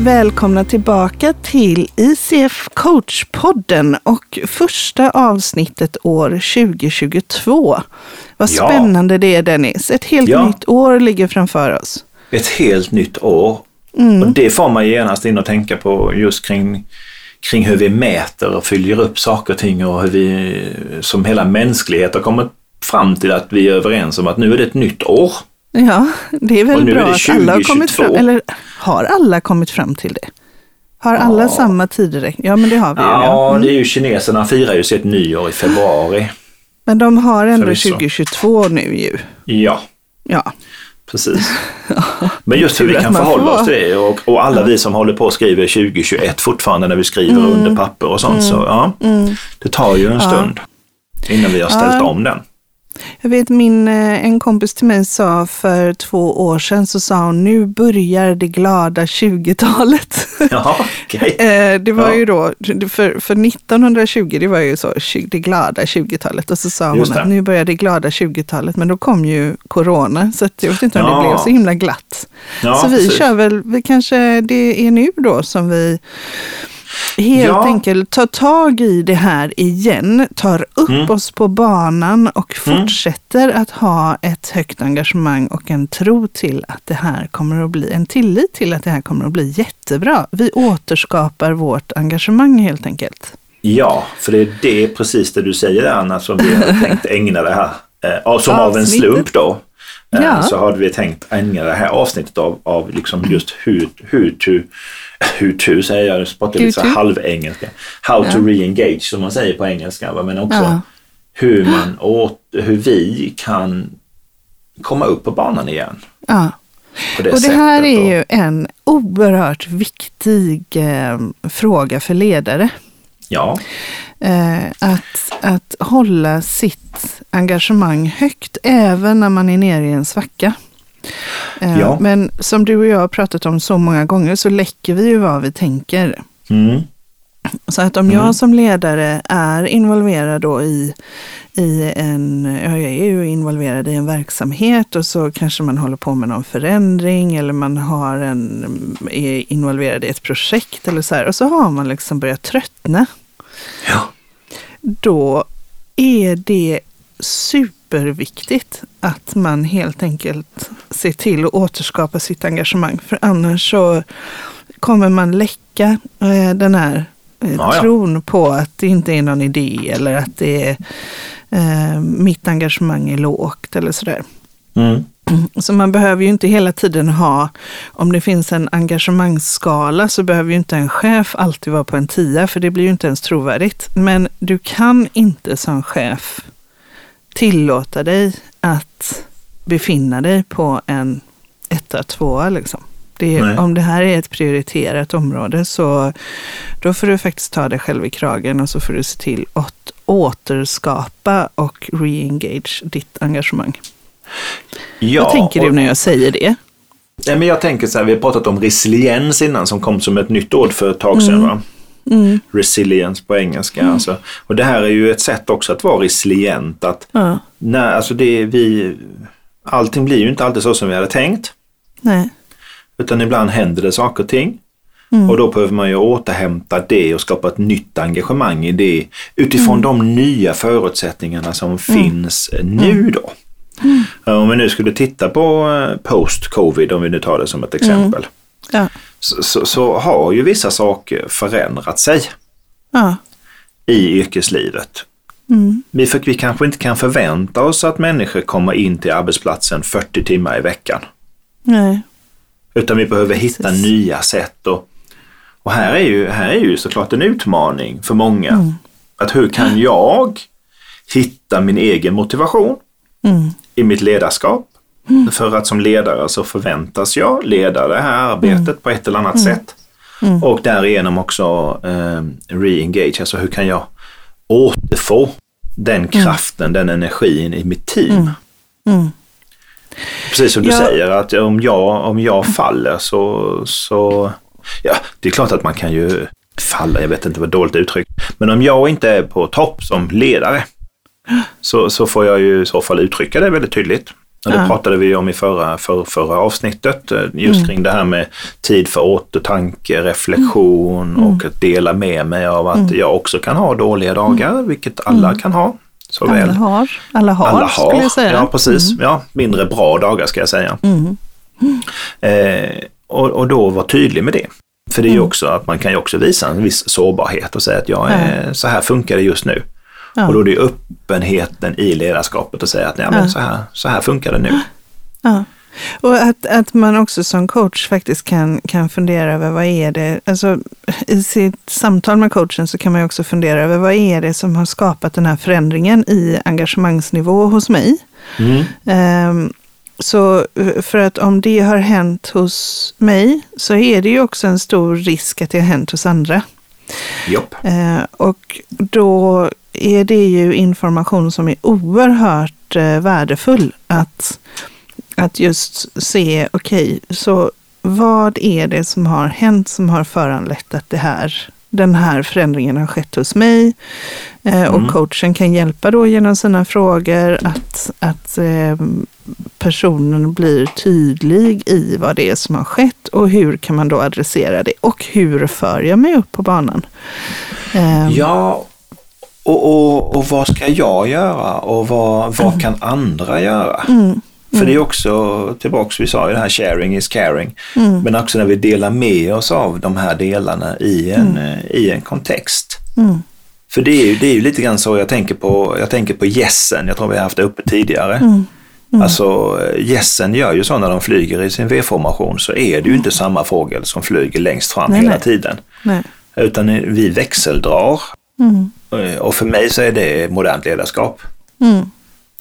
välkomna tillbaka till ICF Coach-podden och första avsnittet år 2022. Vad Ja. spännande det är Dennis. Ett helt Ja. nytt år ligger framför oss. Ett helt nytt år. Mm. Och det får man genast in och tänka på just kring, kring hur vi mäter och följer upp saker och ting och hur vi som hela mänsklighet har kommit fram till att vi är överens om att nu är det ett nytt år. Ja, det är väl är bra det att alla har kommit 2022. fram, eller har alla kommit fram till det? Har alla Ja. samma tideräkning? Ja, men det har vi ju. Ja. Mm. det är ju kineserna firar ju sitt nyår i februari. Men de har ändå Förvisso. 2022 nu ju. Ja, Ja, precis. Men just hur vi kan förhålla oss till det och, och alla vi som håller på och skriver 2021 fortfarande när vi skriver under papper och sånt. Så ja, det tar ju en stund innan vi har ställt om den. Jag vet min, eh, en kompis till mig sa för två år sedan så sa hon nu börjar det glada 20-talet. Jaha, okej. Eh, det var Ja. ju då, för, för 1920 det var ju så, det glada 20-talet och så sa hon Just det. att nu börjar det glada 20-talet men då kom ju corona så jag vet inte om Ja. det blev så himla glatt. Ja, så vi precis. kör väl, vi kanske det är nu då som vi helt Ja. enkelt tar tag i det här igen, tar upp Mm. oss på banan och fortsätter att ha ett högt engagemang och en tro till att det här kommer att bli, en tillit till att det här kommer att bli jättebra. Vi återskapar vårt engagemang helt enkelt. Ja, för det är det precis det du säger Anna som vi har tänkt ägna det här, eh, som av en slump då, Ja. så hade vi tänkt ägna det här avsnittet av, av liksom just hur, hur to, hur to säger jag, jag pratar lite halvengelska, how to re-engage som man säger på engelska, men också Ja. hur, man åt, hur vi kan komma upp på banan igen. Ja. Det Och det här är ju en oerhört viktig eh, fråga för ledare. Ja, Eh, att, att hålla sitt engagemang högt även när man är nere i en svacka. Eh, Ja. Men som du och jag har pratat om så många gånger så läcker vi ju vad vi tänker. mm. Så att om jag som ledare är involverad då i, i en, ja, jag är ju involverad i en verksamhet och så kanske man håller på med någon förändring eller man har en, är involverad i ett projekt eller så här och så har man liksom börjat tröttna. Ja. Då är det superviktigt att man helt enkelt ser till att återskapa sitt engagemang. För annars så kommer man läcka eh, den här eh, Ja, ja. tron på att det inte är någon idé eller att det är, eh, mitt engagemang är lågt eller sådär. Mm. Så man behöver ju inte hela tiden ha, om det finns en engagemangsskala så behöver ju inte en chef alltid vara på en tia för det blir ju inte ens trovärdigt. Men du kan inte som chef tillåta dig att befinna dig på en etta, tvåa liksom. Det om det här är ett prioriterat område så då får du faktiskt ta dig själv i kragen och så får du se till att återskapa och re-engage ditt engagemang. Ja Vad tänker du när jag säger det? Ja, men jag tänker så här, vi har pratat om resiliens innan som kom som ett nytt ord för ett tag sedan. Va? Mm. Resilience på engelska. Alltså. Och det här är ju ett sätt också att vara resilient. Att, Ja. nej, alltså det vi, allting blir ju inte alltid så som vi hade tänkt. Nej. Utan ibland händer det saker och ting. Mm. Och då behöver man ju återhämta det och skapa ett nytt engagemang i det utifrån Mm. de nya förutsättningarna som finns eh, nu då. Mm. Ja, Om vi nu skulle titta på eh, post-covid, om vi nu tar det som ett Mm. exempel, Ja. så, så, så har ju vissa saker förändrat sig Ja. i yrkeslivet. Mm. Vi, för, vi kanske inte kan förvänta oss att människor kommer in till arbetsplatsen 40 timmar i veckan. Nej. Utan vi behöver hitta Precis. nya sätt. Och, och här, är ju, här är ju såklart en utmaning för många. Mm. Att hur kan jag hitta min egen motivation Mm. I mitt ledarskap? För att som ledare så förväntas jag leda det här arbetet på ett eller annat sätt. Mm. Och därigenom också eh, re-engage, alltså hur kan jag återfå den kraften, den energin i mitt team? Mm. Precis som du Ja. säger, att om jag, om jag faller så, så... Ja, det är klart att man kan ju falla, jag vet inte vad dåligt uttryck. Men om jag inte är på topp som ledare så, så får jag ju i så fall uttrycka det väldigt tydligt. Och det Ja. pratade vi om i förra, för, förra avsnittet, eh, just Mm. kring det här med tid för återtanke, reflektion Mm. och att dela med mig av att jag också kan ha dåliga dagar, vilket alla kan ha. Mm. Alla har, alla har, alla skulle jag säga. Ja, precis. Ja, mindre bra dagar ska jag säga. Mm. Eh, och, och då vara tydlig med det. För det är ju Mm. också att man kan ju också visa en viss sårbarhet och säga att jag är, så här funkar det just nu. Ja. Och då är det öppenheten i ledarskapet att säga att nej, men Ja. så, här, så här funkar det nu. Ja. Och att, att man också som coach faktiskt kan, kan fundera över vad är det, alltså i sitt samtal med coachen så kan man också fundera över vad är det som har skapat den här förändringen i engagemangsnivå hos mig. Mm. Ehm, så eh, för att om det har hänt hos mig så är det ju också en stor risk att det har hänt hos andra. Jopp. Eh, och då är det ju information som är oerhört eh, värdefull att, att just se, okej, så vad är det som har hänt som har föranlett att det här, den här förändringen har skett hos mig? Eh, och Mm. coachen kan hjälpa då genom sina frågor att, att eh, personen blir tydlig i vad det är som har skett och hur kan man då adressera det och hur för jag mig upp på banan? Eh, Ja, och, och, och vad ska jag göra och vad, vad kan andra göra? Mm. För det är också, tillbaks, vi sa ju det här sharing is caring, Mm. men också när vi delar med oss av de här delarna i en, eh, i en kontext. Mm. För det är, ju, det är ju lite grann så jag tänker på, jag tänker på gässen, jag tror vi har haft det uppe tidigare. Mm. Alltså gässen gör ju så när de flyger i sin V-formation så är det ju inte samma fågel som flyger längst fram Nej, hela nej. tiden. Nej. Utan vi växeldrar Mm. Eh, och för mig så är det modernt ledarskap. Mm.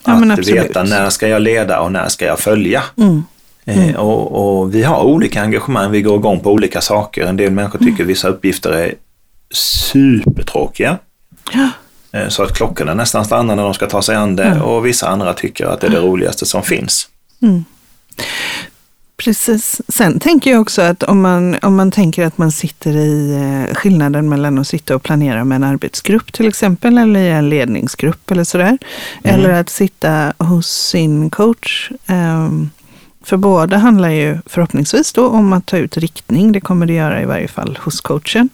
Ja, att veta när ska jag leda och när ska jag följa. Mm. Eh, Och, och vi har olika engagemang, vi går igång på olika saker. En del människor tycker vissa uppgifter är supertråkiga. Ja. Eh, Så att klockorna nästan stannar när de ska ta sig an det och vissa andra tycker att det är det roligaste som finns. Precis. Sen tänker jag också att om man, om man tänker att man sitter i eh, skillnaden mellan att sitta och planera med en arbetsgrupp till exempel, eller i en ledningsgrupp eller sådär. Eller att sitta hos sin coach. ehm, för båda handlar ju förhoppningsvis då om att ta ut riktning. Det kommer det göra i varje fall hos coachen.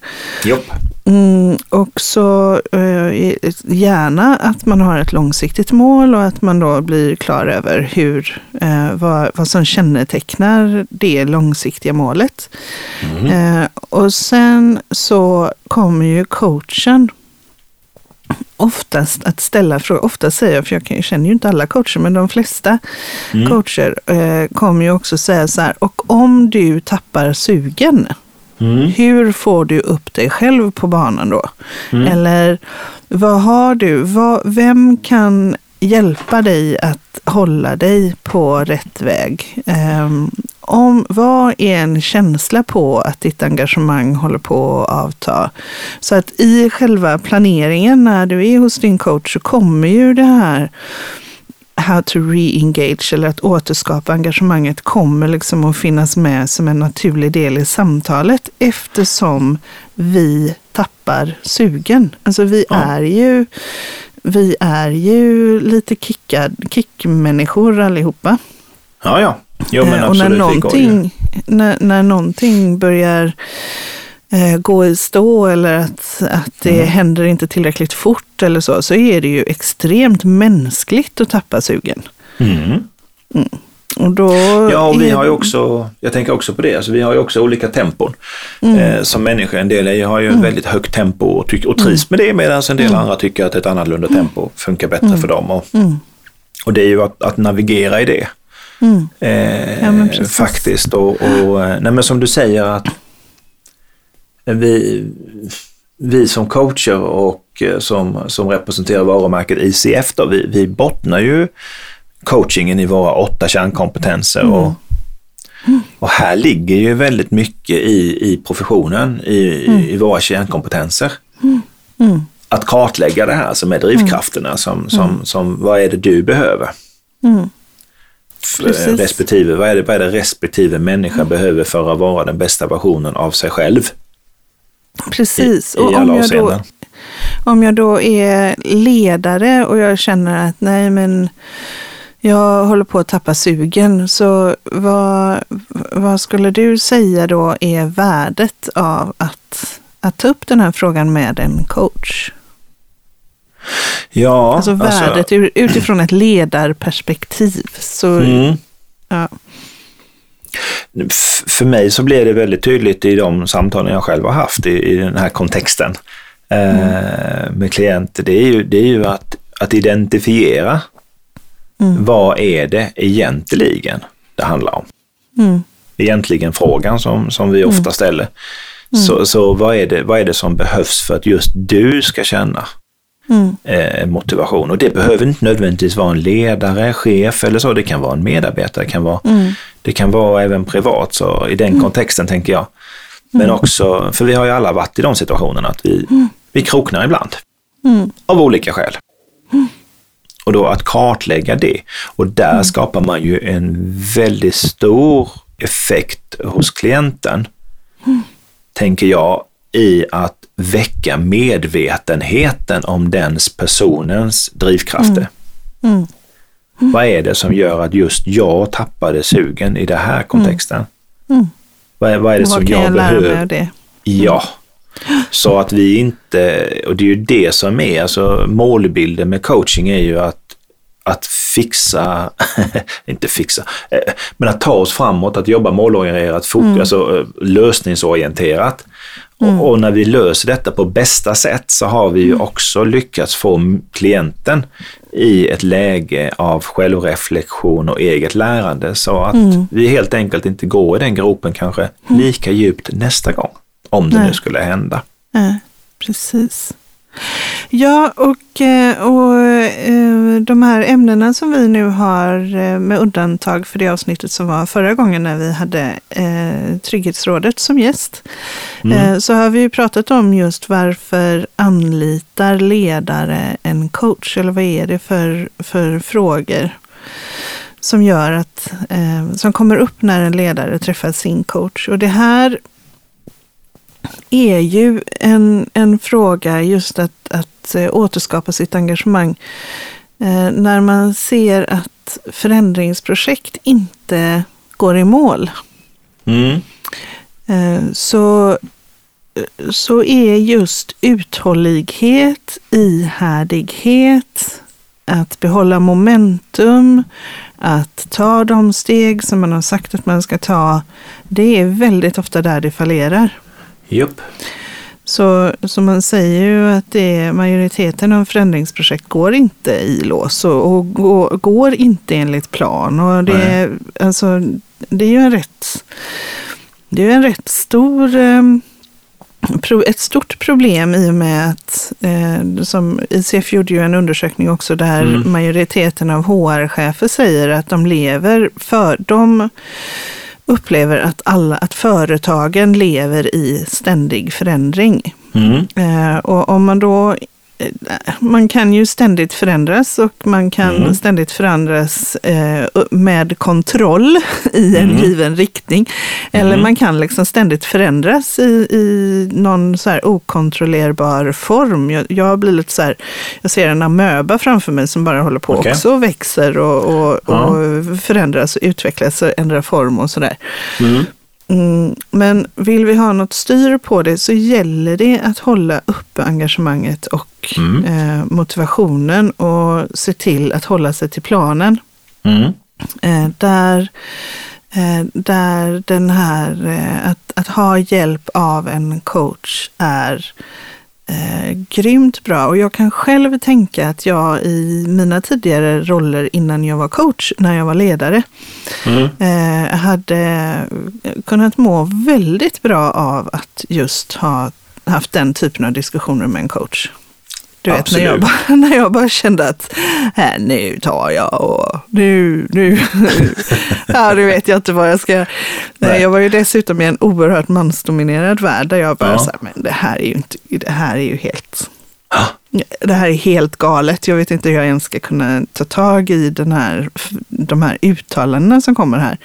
Jopp. Mm, och så eh, gärna att man har ett långsiktigt mål och att man då blir klar över hur, eh, vad, vad som kännetecknar det långsiktiga målet. Eh, och sen så kommer ju coachen oftast att ställa frågor. Ofta säger jag, för jag, känner ju inte alla coacher, men de flesta coacher eh, kommer ju också säga så här, och om du tappar sugen, Mm. hur får du upp dig själv på banan då? Eller vad har du? Vad, vem kan hjälpa dig att hålla dig på rätt väg? Ehm, om, vad är en känsla på att ditt engagemang håller på att avta? Så att i själva planeringen när du är hos din coach så kommer ju det här how to re-engage eller att återskapa engagemanget kommer liksom att finnas med som en naturlig del i samtalet eftersom vi tappar sugen. Alltså vi Ja. är ju vi är ju lite kickad, kickmänniskor allihopa. Ja, ja. Jo, men Eh, och absolut. när någonting, när, när någonting börjar eh, gå i stå eller att, att det Mm. händer inte tillräckligt fort eller så, så är det ju extremt mänskligt att tappa sugen. Mm. Och då Ja, och vi har ju också, jag tänker också på det, alltså vi har ju också olika tempon Mm. eh, som människor. En del har ju ett väldigt högt tempo och, tyck, och trivs med det medan en del andra tycker att ett annorlunda tempo funkar bättre för dem. Och, Mm. och det är ju att, att navigera i det. Mm. Eh, Ja, faktiskt. Och, och, eh, nej, men som du säger att vi, vi som coacher och eh, som, som representerar varumärket ICF, då, vi, vi bottnar ju coachingen i våra åtta kärnkompetenser. Mm. Och, och här ligger ju väldigt mycket i, i professionen, i, i, i våra kärnkompetenser. Mm. Att kartlägga det här som är drivkrafterna, som, som, som vad är det du behöver? Mm. Precis. respektive, vad är, det, vad är det respektive människa behöver för att vara den bästa versionen av sig själv Precis. i, och i om alla jag, då, om jag då är ledare och jag känner att nej men jag håller på att tappa sugen. Så vad, vad skulle du säga då är värdet av att, att ta upp den här frågan med en coach? Ja, Alltså värdet alltså, utifrån ett ledarperspektiv. Så, mm. ja. För mig så blir det väldigt tydligt i de samtalen jag själv har haft i, i den här kontexten eh, med klienter. Det är ju, det är ju att, att identifiera Mm. vad är det egentligen det handlar om. Mm. Egentligen frågan som, som vi ofta ställer. Så, så vad, är det, vad är det som behövs för att just du ska känna Mm. eh, motivation? Och det behöver inte nödvändigtvis vara en ledare, chef eller så. Det kan vara en medarbetare, det kan vara, Mm. det kan vara även privat. Så i den kontexten tänker jag. Men också, för vi har ju alla varit i de situationerna att vi, vi kroknar ibland. Mm. Av olika skäl. Och då att kartlägga det. Och där skapar man ju en väldigt stor effekt hos klienten, tänker jag, i att väcka medvetenheten om dens personens drivkrafter. Mm. Vad är det som gör att just jag tappade sugen i den här kontexten? Mm. Vad, är, vad är det som jag, jag behöver? Ja. Så att vi inte, och det är ju det som är, alltså målbilden med coaching är ju att, att fixa, inte fixa, eh, men att ta oss framåt, att jobba målorienterat, fok- alltså eh, lösningsorienterat. Och, och när vi löser detta på bästa sätt så har vi ju också lyckats få klienten i ett läge av självreflektion och eget lärande så att vi helt enkelt inte går i den gropen kanske lika djupt nästa gång. Om det Nej. nu skulle hända. Ja, precis. Ja, och, eh, och eh, de här ämnena som vi nu har, eh, med undantag för det avsnittet som var förra gången när vi hade Trygghetsrådet som gäst, eh, så har vi ju pratat om just varför anlitar ledare en coach? Eller vad är det för, för frågor som gör att, som kommer upp när en ledare träffar sin coach? Och det här är ju en, en fråga just att, att eh, återskapa sitt engagemang. Eh, när man ser att förändringsprojekt inte går i mål Mm. eh, så, så är just uthållighet, ihärdighet, att behålla momentum, att ta de steg som man har sagt att man ska ta, det är väldigt ofta där det fallerar. Jupp. Så, så man säger ju att det är majoriteten av förändringsprojekt går inte i lås och, och går, går inte enligt plan. Och det, är, alltså, det är ju en rätt, det är en rätt stor, pro, ett stort problem i och med att, eh, som ICF gjorde ju en undersökning också där Mm. majoriteten av HR-chefer säger att de lever för, de upplever att, alla, att företagen lever i ständig förändring. Mm. Eh, och om man då man kan ju ständigt förändras och man kan Mm. ständigt förändras eh, med kontroll i en Mm. given riktning. Eller man kan liksom ständigt förändras i, i någon så här okontrollerbar form. Jag, jag blir lite så här, jag ser en amöba framför mig som bara håller på Okej. också och växer och, och, och förändras och utvecklas och ändrar form och sådär. Mm. Men vill vi ha något styr på det så gäller det att hålla uppe engagemanget och Mm. eh, motivationen och se till att hålla sig till planen. Mm. Eh, där, eh, där den här, eh, att, att ha hjälp av en coach är eh, grymt bra. Och jag kan själv tänka att jag i mina tidigare roller innan jag var coach, när jag var ledare, Mm. eh, hade kunnat må väldigt bra av att just ha haft den typen av diskussioner med en coach. Du vet, när jag, bara, när jag bara kände att här, nu tar jag och nu, nu, ja, nu vet jag inte vad jag ska... Nej. Jag var ju dessutom i en oerhört mansdominerad värld där jag bara Ja. så här, men det här är ju inte, det här är ju helt... Ah. Det här är helt galet. Jag vet inte hur jag ens ska kunna ta tag i den här, de här uttalandena som kommer här.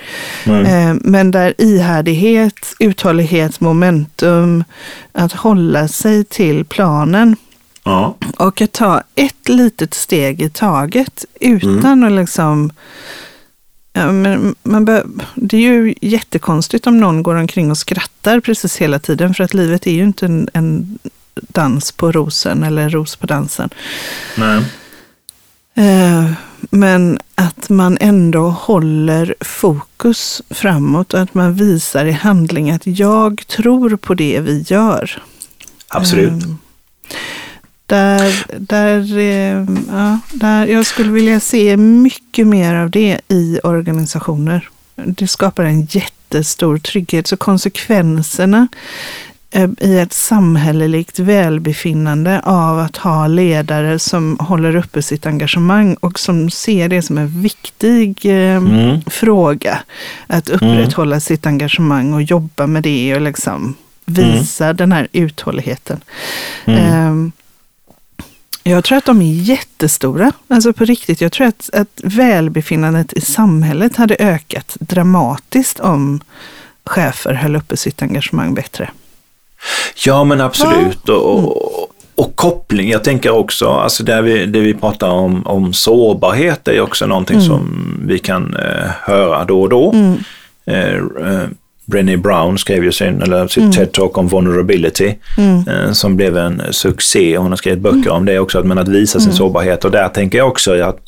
Mm. Men där ihärdighet, uthållighet, momentum, att hålla sig till planen Ja. Och att ta ett litet steg i taget utan att liksom... Ja, men man bör, det är ju jättekonstigt om någon går omkring och skrattar precis hela tiden för att livet är ju inte en, en dans på rosen eller en ros på dansen. Nej. Eh, Men att man ändå håller fokus framåt och att man visar i handling att jag tror på det vi gör. Absolut. Ehm, Där, där, eh, ja, där, jag skulle vilja se mycket mer av det i organisationer. Det skapar en jättestor trygghet. Så konsekvenserna eh, i ett samhälleligt välbefinnande av att ha ledare som håller uppe sitt engagemang och som ser det som en viktig eh, Mm. fråga. Att upprätthålla sitt engagemang och jobba med det och liksom visa den här uthålligheten. Mm. Jag tror att de är jättestora. Alltså på riktigt. Jag tror att, att välbefinnandet i samhället hade ökat dramatiskt om chefer höll uppe sitt engagemang bättre. Ja, men absolut. Och, och, och koppling. Jag tänker också, alltså där vi, det vi pratar om, om sårbarhet är också någonting som vi kan eh, höra då och då. Eh, eh, Brené Brown skrev ju sin, eller sitt TED-talk om vulnerability eh, som blev en succé. Hon har skrivit böcker om det också, men att visa sin sårbarhet. Och där tänker jag också att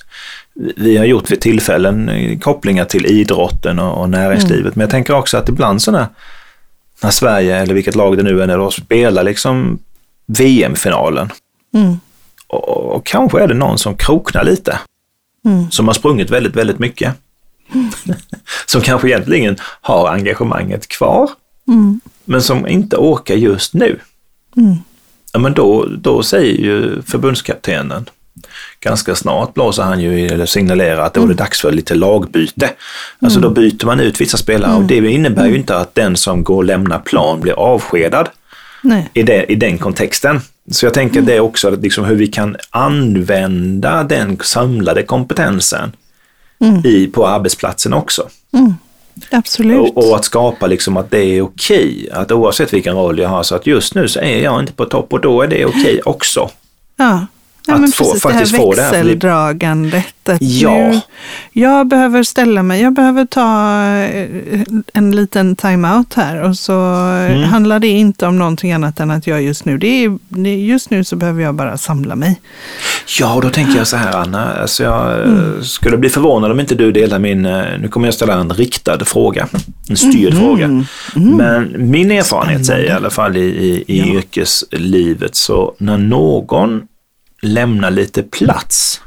vi har gjort vid tillfällen eh, kopplingar till idrotten och, och näringslivet. Men jag tänker också att ibland sådana när Sverige, eller vilket lag det nu är, när de spelar liksom VM-finalen. Mm. Och, och kanske är det någon som kroknar lite. Som har sprungit väldigt, väldigt mycket. som kanske egentligen har engagemanget kvar. Men som inte orkar just nu. Ja, men då, då säger ju förbundskaptenen, ganska snart blåser han ju, eller signalerar att då är det dags för lite lagbyte. Alltså då byter man ut vissa spelare och det innebär ju inte att den som går och lämnar plan blir avskedad Nej. i, det, i den kontexten. Så jag tänker det också, liksom hur vi kan använda den samlade kompetensen i, på arbetsplatsen också. Absolut. Och, och att skapa liksom att det är okej, att oavsett vilken roll jag har, så att just nu så är jag inte på topp och då är det okej också. Ja. Ja, Att få- precis faktiskt det få det här, växeldragandet. Att Ja. nu, jag behöver ställa mig, jag behöver ta eh, en liten time-out här och så Mm. handlar det inte om någonting annat än att jag just nu, det är, just nu så behöver jag bara samla mig. Ja, då tänker jag så här Anna, alltså jag eh, skulle bli förvånad om inte du delar min, eh, nu kommer jag ställa en riktad fråga, en styrd fråga. Men min erfarenhet säger i alla fall i, i, i yrkeslivet, så när någon lämnar lite plats,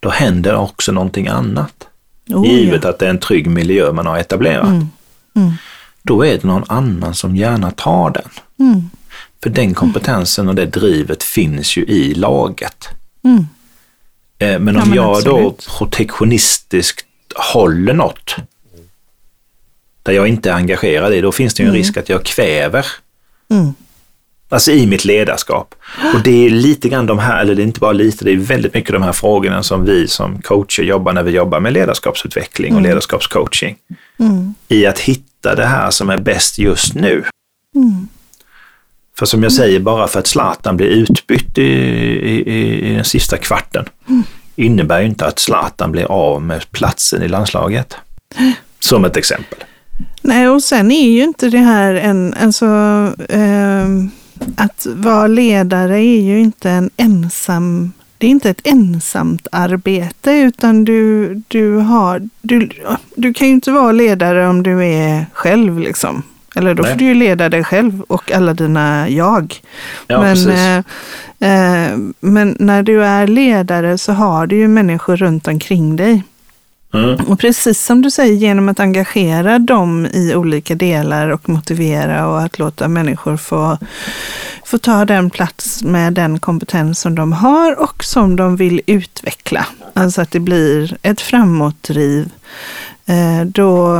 då händer också någonting annat. Oh, Givet ja. att det är en trygg miljö man har etablerat. Då är det någon annan som gärna tar den. Mm. För den kompetensen och det drivet finns ju i laget. Mm. Eh, Men Ja, om men jag då absolut. protektionistiskt håller något där jag inte är engagerad i, då finns det ju en risk att jag kväver. Mm. Alltså i mitt ledarskap. Och det är lite grann de här, eller det är inte bara lite, det är väldigt mycket de här frågorna som vi som coacher jobbar när vi jobbar med ledarskapsutveckling och ledarskapscoaching. I att hitta det här som är bäst just nu. För som jag säger, bara för att Zlatan blir utbytt i, i, i, den sista kvarten innebär ju inte att Zlatan blir av med platsen i landslaget. Som ett exempel. Nej, och sen är ju inte det här en, alltså, ehm, att vara ledare är ju inte en ensam, det är inte ett ensamt arbete utan du, du har, du, du kan ju inte vara ledare om du är själv liksom. Eller då Nej. får du ju leda dig själv och alla dina jag. Ja, men, eh, eh, men när du är ledare så har du ju människor runt omkring dig. Mm. Och precis som du säger, genom att engagera dem i olika delar och motivera och att låta människor få, få ta den plats med den kompetens som de har och som de vill utveckla. Alltså att det blir ett framåtdriv. Eh, då,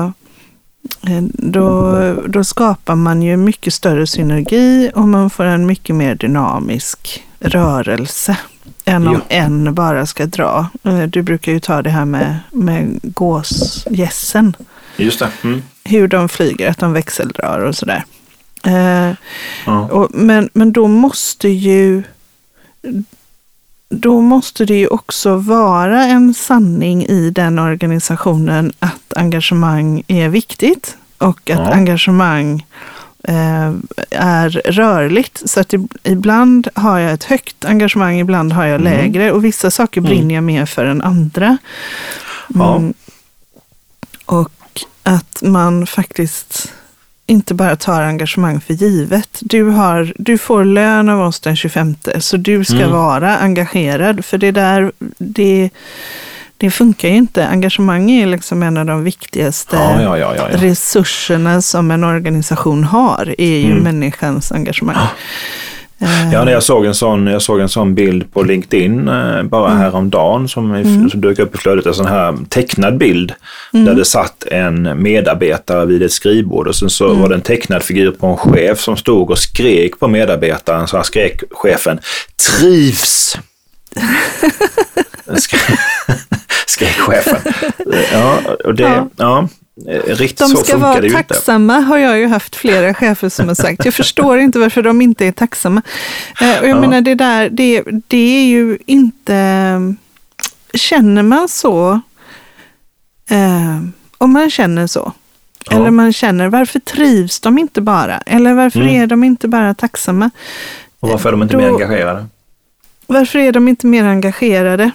eh, då, då skapar man ju mycket större synergi och man får en mycket mer dynamisk rörelse än om Ja. en bara ska dra. Eh, Du brukar ju ta det här med, med gåsgässen, Just det. Mm. hur de flyger, att de växeldrar och sådär. Eh, Ja. och, men, men då måste ju då måste det ju också vara en sanning i den organisationen att engagemang är viktigt och att Ja. engagemang är rörligt. Så att ib- ibland har jag ett högt engagemang, ibland har jag Mm. lägre och vissa saker Mm. brinner jag mer för än andra. Ja. Mm. Och att man faktiskt inte bara tar engagemang för givet. Du, har, du får lön av oss den 25, så du ska Mm. vara engagerad. För det där, det, det funkar ju inte. Engagemang är liksom en av de viktigaste Ja, ja, ja, resurserna som en organisation har, är ju Mm. människans engagemang. Eh, Ja, när jag såg en sån, jag såg en sån bild på LinkedIn eh, bara Mm. häromdagen som, i- som dök upp i flödet. En sån här tecknad bild Mm. där det satt en medarbetare vid ett skrivbord och sen så Mm. var det en tecknad figur på en chef som stod och skrek på medarbetaren. Så han skrek chefen trivs. Skrek, chefen. Ja, och det, ja. Ja. eh, riktigt De ska vara ju inte. tacksamma har jag ju haft flera chefer som har sagt. Jag förstår inte varför de inte är tacksamma. Eh, Och jag Ja. menar det där, det, det är ju inte... Känner man så, eh, om man känner så, Ja. eller man känner varför trivs de inte bara? Eller varför Mm. är de inte bara tacksamma? Och varför är de inte Då- mer engagerade? Varför är de inte mer engagerade?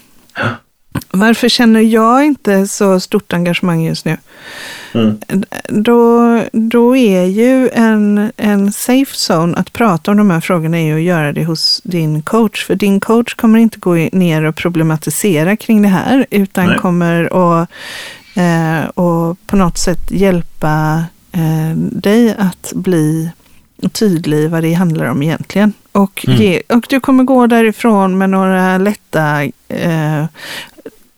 Varför känner jag inte så stort engagemang just nu? Mm. Då, då är ju en, en safe zone att prata om de här frågorna är ju att göra det hos din coach. För din coach kommer inte gå ner och problematisera kring det här, utan Nej. kommer att eh, och på något sätt hjälpa eh, dig att bli tydlig vad det handlar om egentligen. Och, Mm. ge, och du kommer gå därifrån med några lätta eh,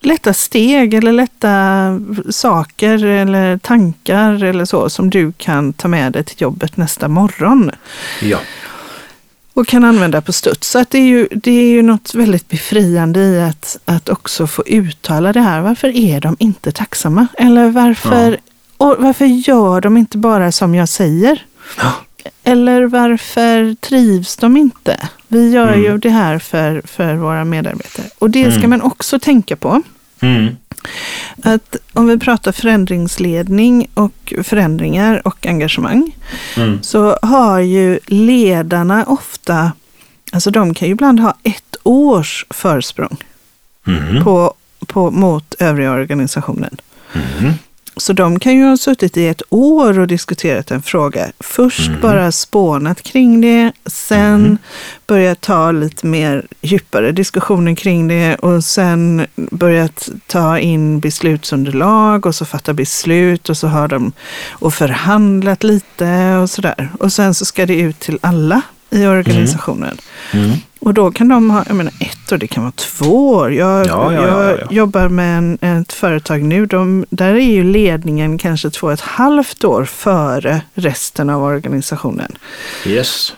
lätta steg eller lätta saker eller tankar eller så som du kan ta med dig till jobbet nästa morgon Ja. och kan använda på studs. Så att det, är ju, det är ju något väldigt befriande i att, att också få uttala det här. Varför är de inte tacksamma? Eller varför, och varför gör de inte bara som jag säger? Ja. Eller varför trivs de inte? Vi gör Mm. ju det här för, för våra medarbetare. Och det ska Mm. man också tänka på. Mm. Att om vi pratar förändringsledning och förändringar och engagemang Mm. så har ju ledarna ofta, alltså de kan ju ibland ha ett års försprång Mm. på, på, mot övriga organisationen. Mm. Så de kan ju ha suttit i ett år och diskuterat en fråga. Först Mhm. bara spånat kring det, sen Mhm. börjat ta lite mer djupare diskussioner kring det och sen börjat ta in beslutsunderlag och så fatta beslut och så har de och förhandlat lite och sådär. Och sen så ska det ut till alla i organisationen. Mm. Och då kan de ha, jag menar ett år, det kan vara två år. Jag, Ja, ja, ja, jag ja, ja. jobbar med en, ett företag nu, de, där är ju ledningen kanske två och ett halvt år före resten av organisationen. Yes.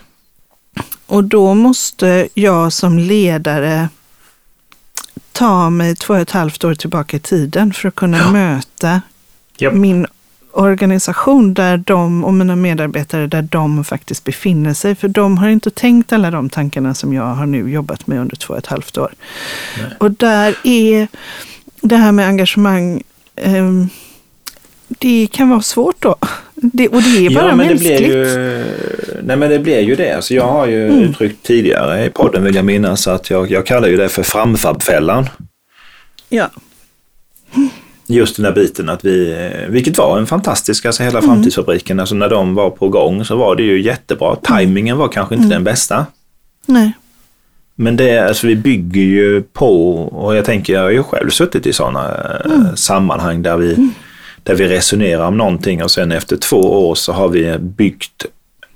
Och då måste jag som ledare ta mig två och ett halvt år tillbaka i tiden för att kunna möta Japp. min organisation där de och mina medarbetare där de faktiskt befinner sig. För de har inte tänkt alla de tankarna som jag har nu jobbat med under två och ett halvt år. Nej. Och där är det här med engagemang, ehm, det kan vara svårt då. Det, och det är bara ja, men det mänskligt. blir ju, nej men det blir ju det. Alltså jag har ju Mm. uttryckt tidigare i podden vill jag minnas att jag, jag kallar ju det för framfabfällan. Ja. Just den där biten att vi, eh, vilket var en fantastisk, alltså hela Mm. framtidsfabriken, alltså när de var på gång så var det ju jättebra. Timingen var kanske inte Mm. den bästa. Nej. Men det, alltså vi bygger ju på, och jag tänker, jag har ju själv suttit i sådana Mm. sammanhang där vi, där vi resonerar om någonting och sen efter två år så har vi byggt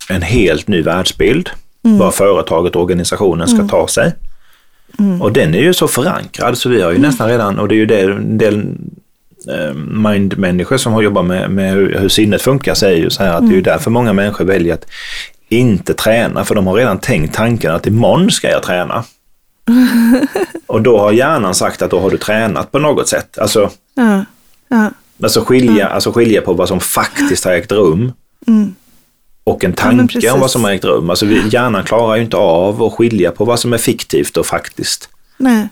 en helt ny världsbild. Mm. Vad företaget och organisationen ska ta sig. Och den är ju så förankrad så vi har ju Mm. nästan redan, och det är ju det del eh, mindmänniskor som har jobbat med, med hur, hur sinnet funkar säger ju så här att det är Mm. därför många människor väljer att inte träna för de har redan tänkt tanken att imorgon ska jag träna. och då har hjärnan sagt att då har du tränat på något sätt. Alltså, Ja. Ja. alltså, skilja, alltså skilja på vad som faktiskt har ägt rum Mm. och en Ja, tanke om vad som har ägt rum. Alltså hjärnan klarar ju inte av att skilja på vad som är fiktivt och faktiskt. Nej.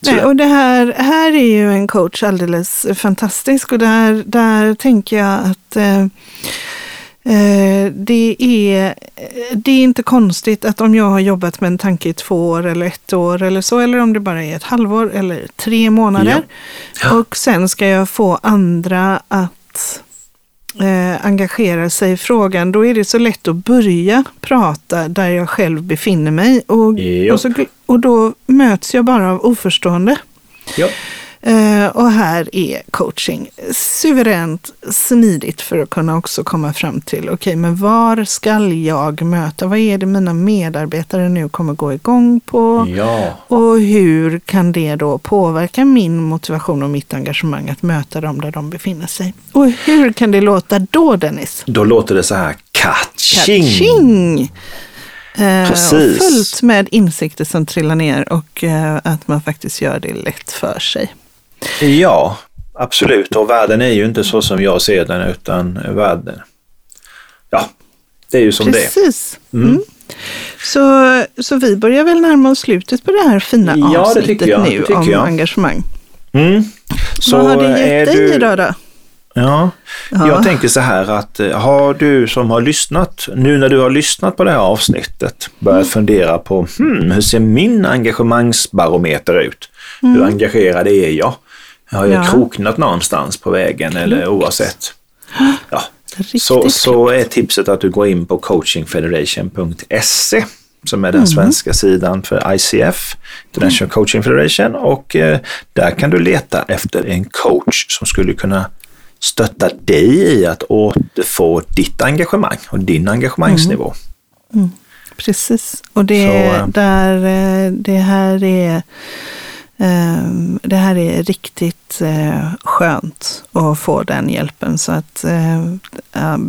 Nej, och det här, här är ju en coach alldeles fantastisk och där, där tänker jag att eh, eh, det, är, det är inte konstigt att om jag har jobbat med en tanke i två år eller ett år eller så, eller om det bara är ett halvår eller tre månader. Ja. Och sen ska jag få andra att eh, engagera sig i frågan, då är det så lätt att börja prata där jag själv befinner mig. Och, och, så, och då möts jag bara av oförstående. Ja. Eh, och här är coaching suveränt smidigt för att kunna också komma fram till, okej, men var ska jag möta? Vad är det mina medarbetare nu kommer gå igång på? ja. Och hur kan det då påverka min motivation och mitt engagemang att möta dem där de befinner sig? Och hur kan det låta då, Dennis? Då låter det så här catching. Catching! Eh, Precis. fullt med insikter som trillar ner och eh, att man faktiskt gör det lätt för sig. Ja, absolut. Och världen är ju inte så som jag ser den, utan världen, ja, det är ju som det är. Precis. Mm. Mm. Så, så vi börjar väl närma oss slutet på det här fina Ja, det avsnittet nu Det om jag. engagemang. Mm. Så Vad har det gett dig du- idag då? Ja, Ja. jag tänker så här att eh, har du som har lyssnat, nu när du har lyssnat på det här avsnittet, börjat Mm. fundera på hmm, hur ser min engagemangsbarometer ut? Hur engagerad är jag? Har jag Mm. Ja. kroknat någonstans på vägen eller oavsett? Ja. Så, så är tipset att du går in på coachingfederation.se som är den Mm. svenska sidan för ICF, International Coaching Federation och eh, där kan du leta efter en coach som skulle kunna stötta dig i att återfå ditt engagemang och din engagemangsnivå. Precis, och det, Så, eh, där, eh, det här är det här är riktigt eh, skönt att få den hjälpen. Så att eh,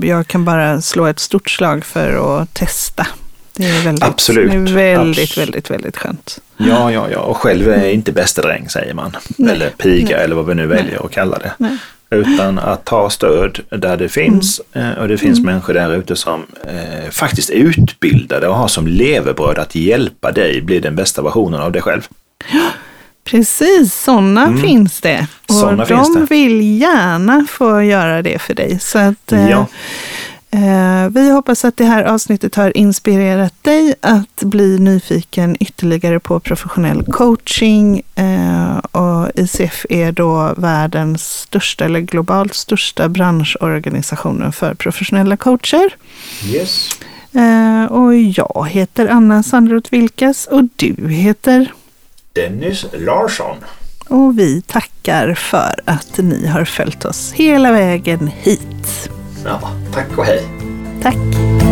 jag kan bara slå ett stort slag för att testa. Det är väldigt, Absolut. Det är väldigt, Abs- väldigt, väldigt skönt. Ja, ja, ja, och själv är inte bästa dräng säger man. Nej, Eller piga nej. eller vad vi nu väljer att kalla det. Nej. Utan att ta stöd där det finns Mm. eh, och det finns människor där ute som eh, faktiskt är utbildade och har som levebröd att hjälpa dig bli den bästa versionen av dig själv. Precis, sådana finns det. Och Mm. Såna de det. vill gärna få göra det för dig. Så att, eh, Ja. Eh, vi hoppas att det här avsnittet har inspirerat dig att bli nyfiken ytterligare på professionell coaching. Eh, och ICF är då världens största eller globalt största branschorganisationen för professionella coacher. Yes. Eh, och jag heter Anna Sandroth Vilkas och du heter Dennis Larsson. och vi tackar för att ni har följt oss hela vägen hit. Ja, tack och hej. Tack!